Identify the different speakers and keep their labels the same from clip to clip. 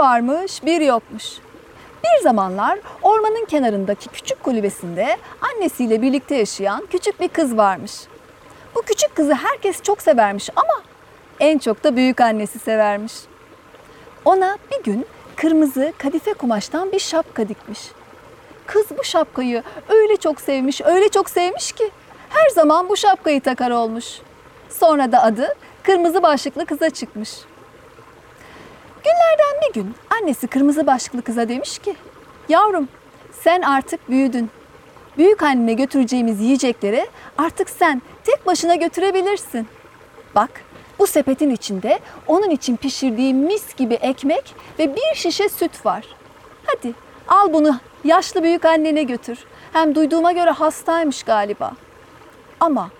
Speaker 1: varmış bir yokmuş. Bir zamanlar ormanın kenarındaki küçük kulübesinde annesiyle birlikte yaşayan küçük bir kız varmış. Bu küçük kızı herkes çok severmiş ama en çok da büyük annesi severmiş. Ona bir gün kırmızı kadife kumaştan bir şapka dikmiş. Kız bu şapkayı öyle çok sevmiş, öyle çok sevmiş ki her zaman bu şapkayı takar olmuş. Sonra da adı kırmızı başlıklı kıza çıkmış. Günlerden bir gün annesi kırmızı başlıklı kıza demiş ki Yavrum sen artık büyüdün. Büyük annene götüreceğimiz yiyecekleri artık sen tek başına götürebilirsin. Bak bu sepetin içinde onun için pişirdiğim mis gibi ekmek ve bir şişe süt var. Hadi al bunu yaşlı büyük annene götür. Hem duyduğuma göre hastaymış galiba. Ama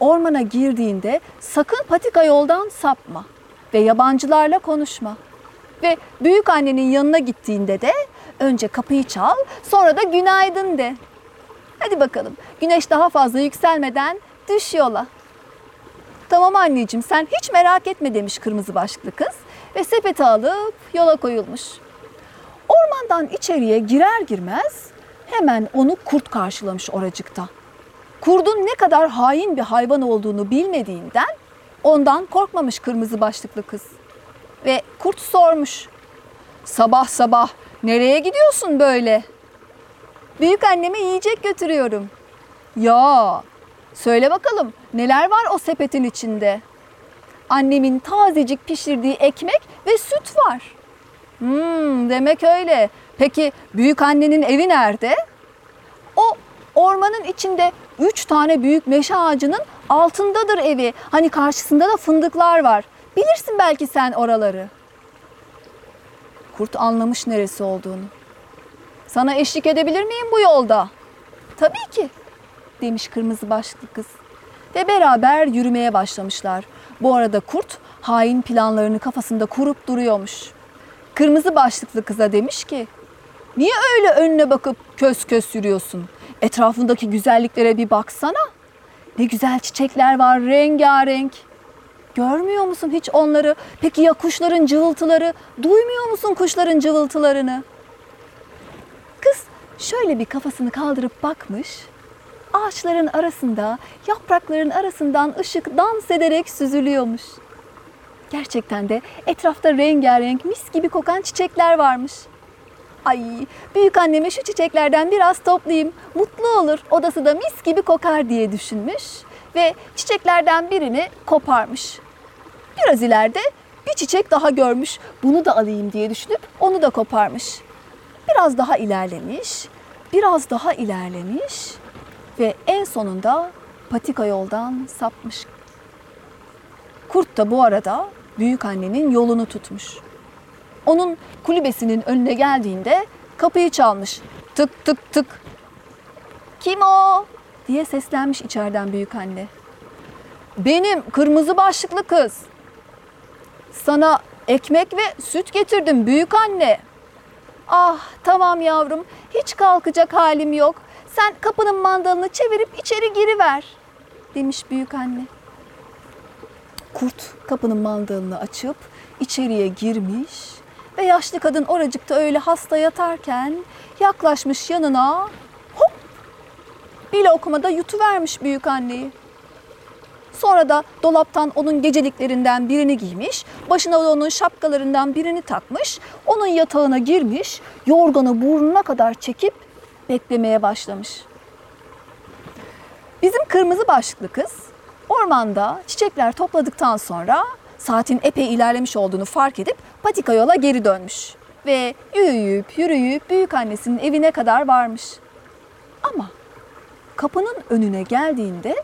Speaker 1: ormana girdiğinde sakın patika yoldan sapma ve yabancılarla konuşma. Ve büyük annenin yanına gittiğinde de önce kapıyı çal, sonra da günaydın de. Hadi bakalım. Güneş daha fazla yükselmeden düş yola. Tamam anneciğim sen hiç merak etme demiş kırmızı başlıklı kız ve sepeti alıp yola koyulmuş. Ormandan içeriye girer girmez hemen onu kurt karşılamış oracıkta. Kurdun ne kadar hain bir hayvan olduğunu bilmediğinden ondan korkmamış kırmızı başlıklı kız. Ve kurt sormuş. Sabah sabah nereye gidiyorsun böyle? Büyük anneme yiyecek götürüyorum. Ya söyle bakalım neler var o sepetin içinde? Annemin tazecik pişirdiği ekmek ve süt var. Hmm, demek öyle. Peki büyük annenin evi nerede? O ormanın içinde üç tane büyük meşe ağacının altındadır evi. Hani karşısında da fındıklar var. Bilirsin belki sen oraları. Kurt anlamış neresi olduğunu. Sana eşlik edebilir miyim bu yolda? Tabii ki demiş kırmızı başlıklı kız. Ve beraber yürümeye başlamışlar. Bu arada kurt hain planlarını kafasında kurup duruyormuş. Kırmızı başlıklı kıza demiş ki Niye öyle önüne bakıp kös kös yürüyorsun? Etrafındaki güzelliklere bir baksana. Ne güzel çiçekler var rengarenk. Görmüyor musun hiç onları? Peki ya kuşların cıvıltıları? Duymuyor musun kuşların cıvıltılarını? Kız şöyle bir kafasını kaldırıp bakmış. Ağaçların arasında, yaprakların arasından ışık dans ederek süzülüyormuş. Gerçekten de etrafta rengarenk mis gibi kokan çiçekler varmış. Ay büyük anneme şu çiçeklerden biraz toplayayım. Mutlu olur odası da mis gibi kokar diye düşünmüş. Ve çiçeklerden birini koparmış. Biraz ileride bir çiçek daha görmüş. Bunu da alayım diye düşünüp onu da koparmış. Biraz daha ilerlemiş. Biraz daha ilerlemiş. Ve en sonunda patika yoldan sapmış. Kurt da bu arada büyük annenin yolunu tutmuş. Onun kulübesinin önüne geldiğinde kapıyı çalmış. Tık tık tık. Kim o? diye seslenmiş içeriden büyük anne. Benim kırmızı başlıklı kız. Sana ekmek ve süt getirdim büyük anne. Ah tamam yavrum hiç kalkacak halim yok. Sen kapının mandalını çevirip içeri giriver demiş büyük anne. Kurt kapının mandalını açıp içeriye girmiş ve yaşlı kadın oracıkta öyle hasta yatarken yaklaşmış yanına hop bir lokmada yutuvermiş büyük anneyi. Sonra da dolaptan onun geceliklerinden birini giymiş, başına da onun şapkalarından birini takmış, onun yatağına girmiş, yorganı burnuna kadar çekip beklemeye başlamış. Bizim kırmızı başlıklı kız ormanda çiçekler topladıktan sonra saatin epey ilerlemiş olduğunu fark edip patika yola geri dönmüş. Ve yürüyüp yürüyüp büyük annesinin evine kadar varmış. Ama kapının önüne geldiğinde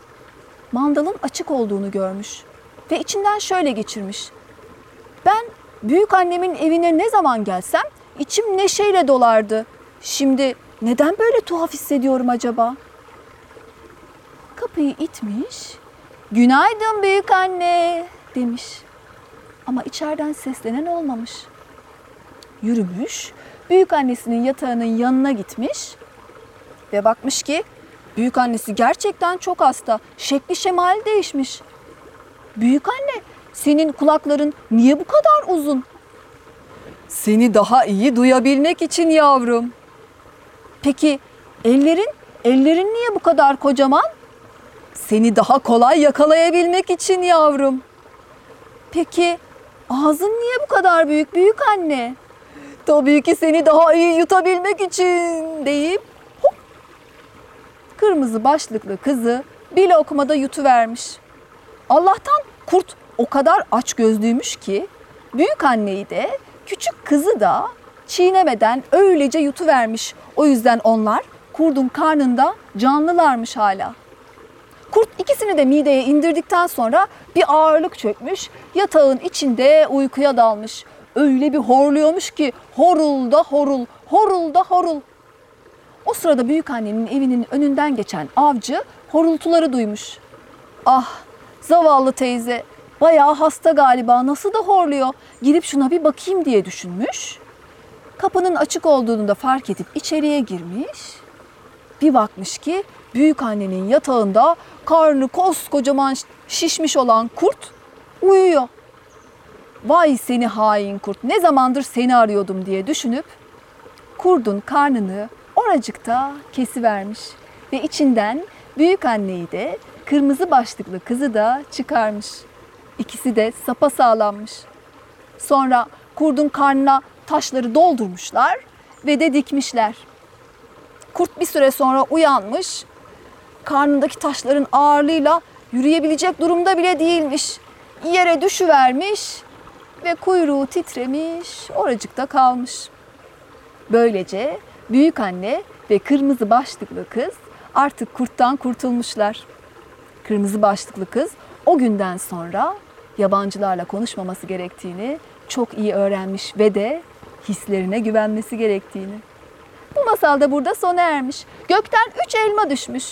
Speaker 1: mandalın açık olduğunu görmüş ve içinden şöyle geçirmiş. Ben büyük annemin evine ne zaman gelsem içim neşeyle dolardı. Şimdi neden böyle tuhaf hissediyorum acaba? Kapıyı itmiş. Günaydın büyük anne demiş. Ama içeriden seslenen olmamış. Yürümüş, büyük annesinin yatağının yanına gitmiş ve bakmış ki büyük annesi gerçekten çok hasta. Şekli şemali değişmiş. Büyük anne, senin kulakların niye bu kadar uzun? Seni daha iyi duyabilmek için yavrum. Peki ellerin, ellerin niye bu kadar kocaman? Seni daha kolay yakalayabilmek için yavrum. Peki ağzın niye bu kadar büyük büyük anne? Tabii ki seni daha iyi yutabilmek için deyip kırmızı başlıklı kızı bir lokmada yutuvermiş. Allah'tan kurt o kadar aç gözlüymüş ki büyük anneyi de küçük kızı da çiğnemeden öylece yutuvermiş. O yüzden onlar kurdun karnında canlılarmış hala. Kurt ikisini de mideye indirdikten sonra bir ağırlık çökmüş, yatağın içinde uykuya dalmış. Öyle bir horluyormuş ki horul da horul, horul da horul. O sırada büyük annenin evinin önünden geçen avcı horultuları duymuş. Ah zavallı teyze bayağı hasta galiba nasıl da horluyor. Gidip şuna bir bakayım diye düşünmüş. Kapının açık olduğunu da fark edip içeriye girmiş. Bir bakmış ki büyük annenin yatağında karnı koskocaman şişmiş olan kurt uyuyor. Vay seni hain kurt ne zamandır seni arıyordum diye düşünüp kurdun karnını oracıkta kesivermiş ve içinden büyük anneyi de kırmızı başlıklı kızı da çıkarmış. İkisi de sapa sağlanmış. Sonra kurdun karnına taşları doldurmuşlar ve de dikmişler. Kurt bir süre sonra uyanmış. Karnındaki taşların ağırlığıyla yürüyebilecek durumda bile değilmiş. Yere düşüvermiş ve kuyruğu titremiş, oracıkta kalmış. Böylece büyük anne ve kırmızı başlıklı kız artık kurttan kurtulmuşlar. Kırmızı başlıklı kız o günden sonra yabancılarla konuşmaması gerektiğini çok iyi öğrenmiş ve de hislerine güvenmesi gerektiğini. Bu masal da burada sona ermiş. Gökten üç elma düşmüş.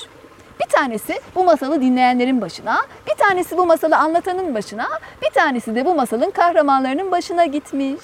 Speaker 1: Bir tanesi bu masalı dinleyenlerin başına, bir tanesi bu masalı anlatanın başına, bir tanesi de bu masalın kahramanlarının başına gitmiş.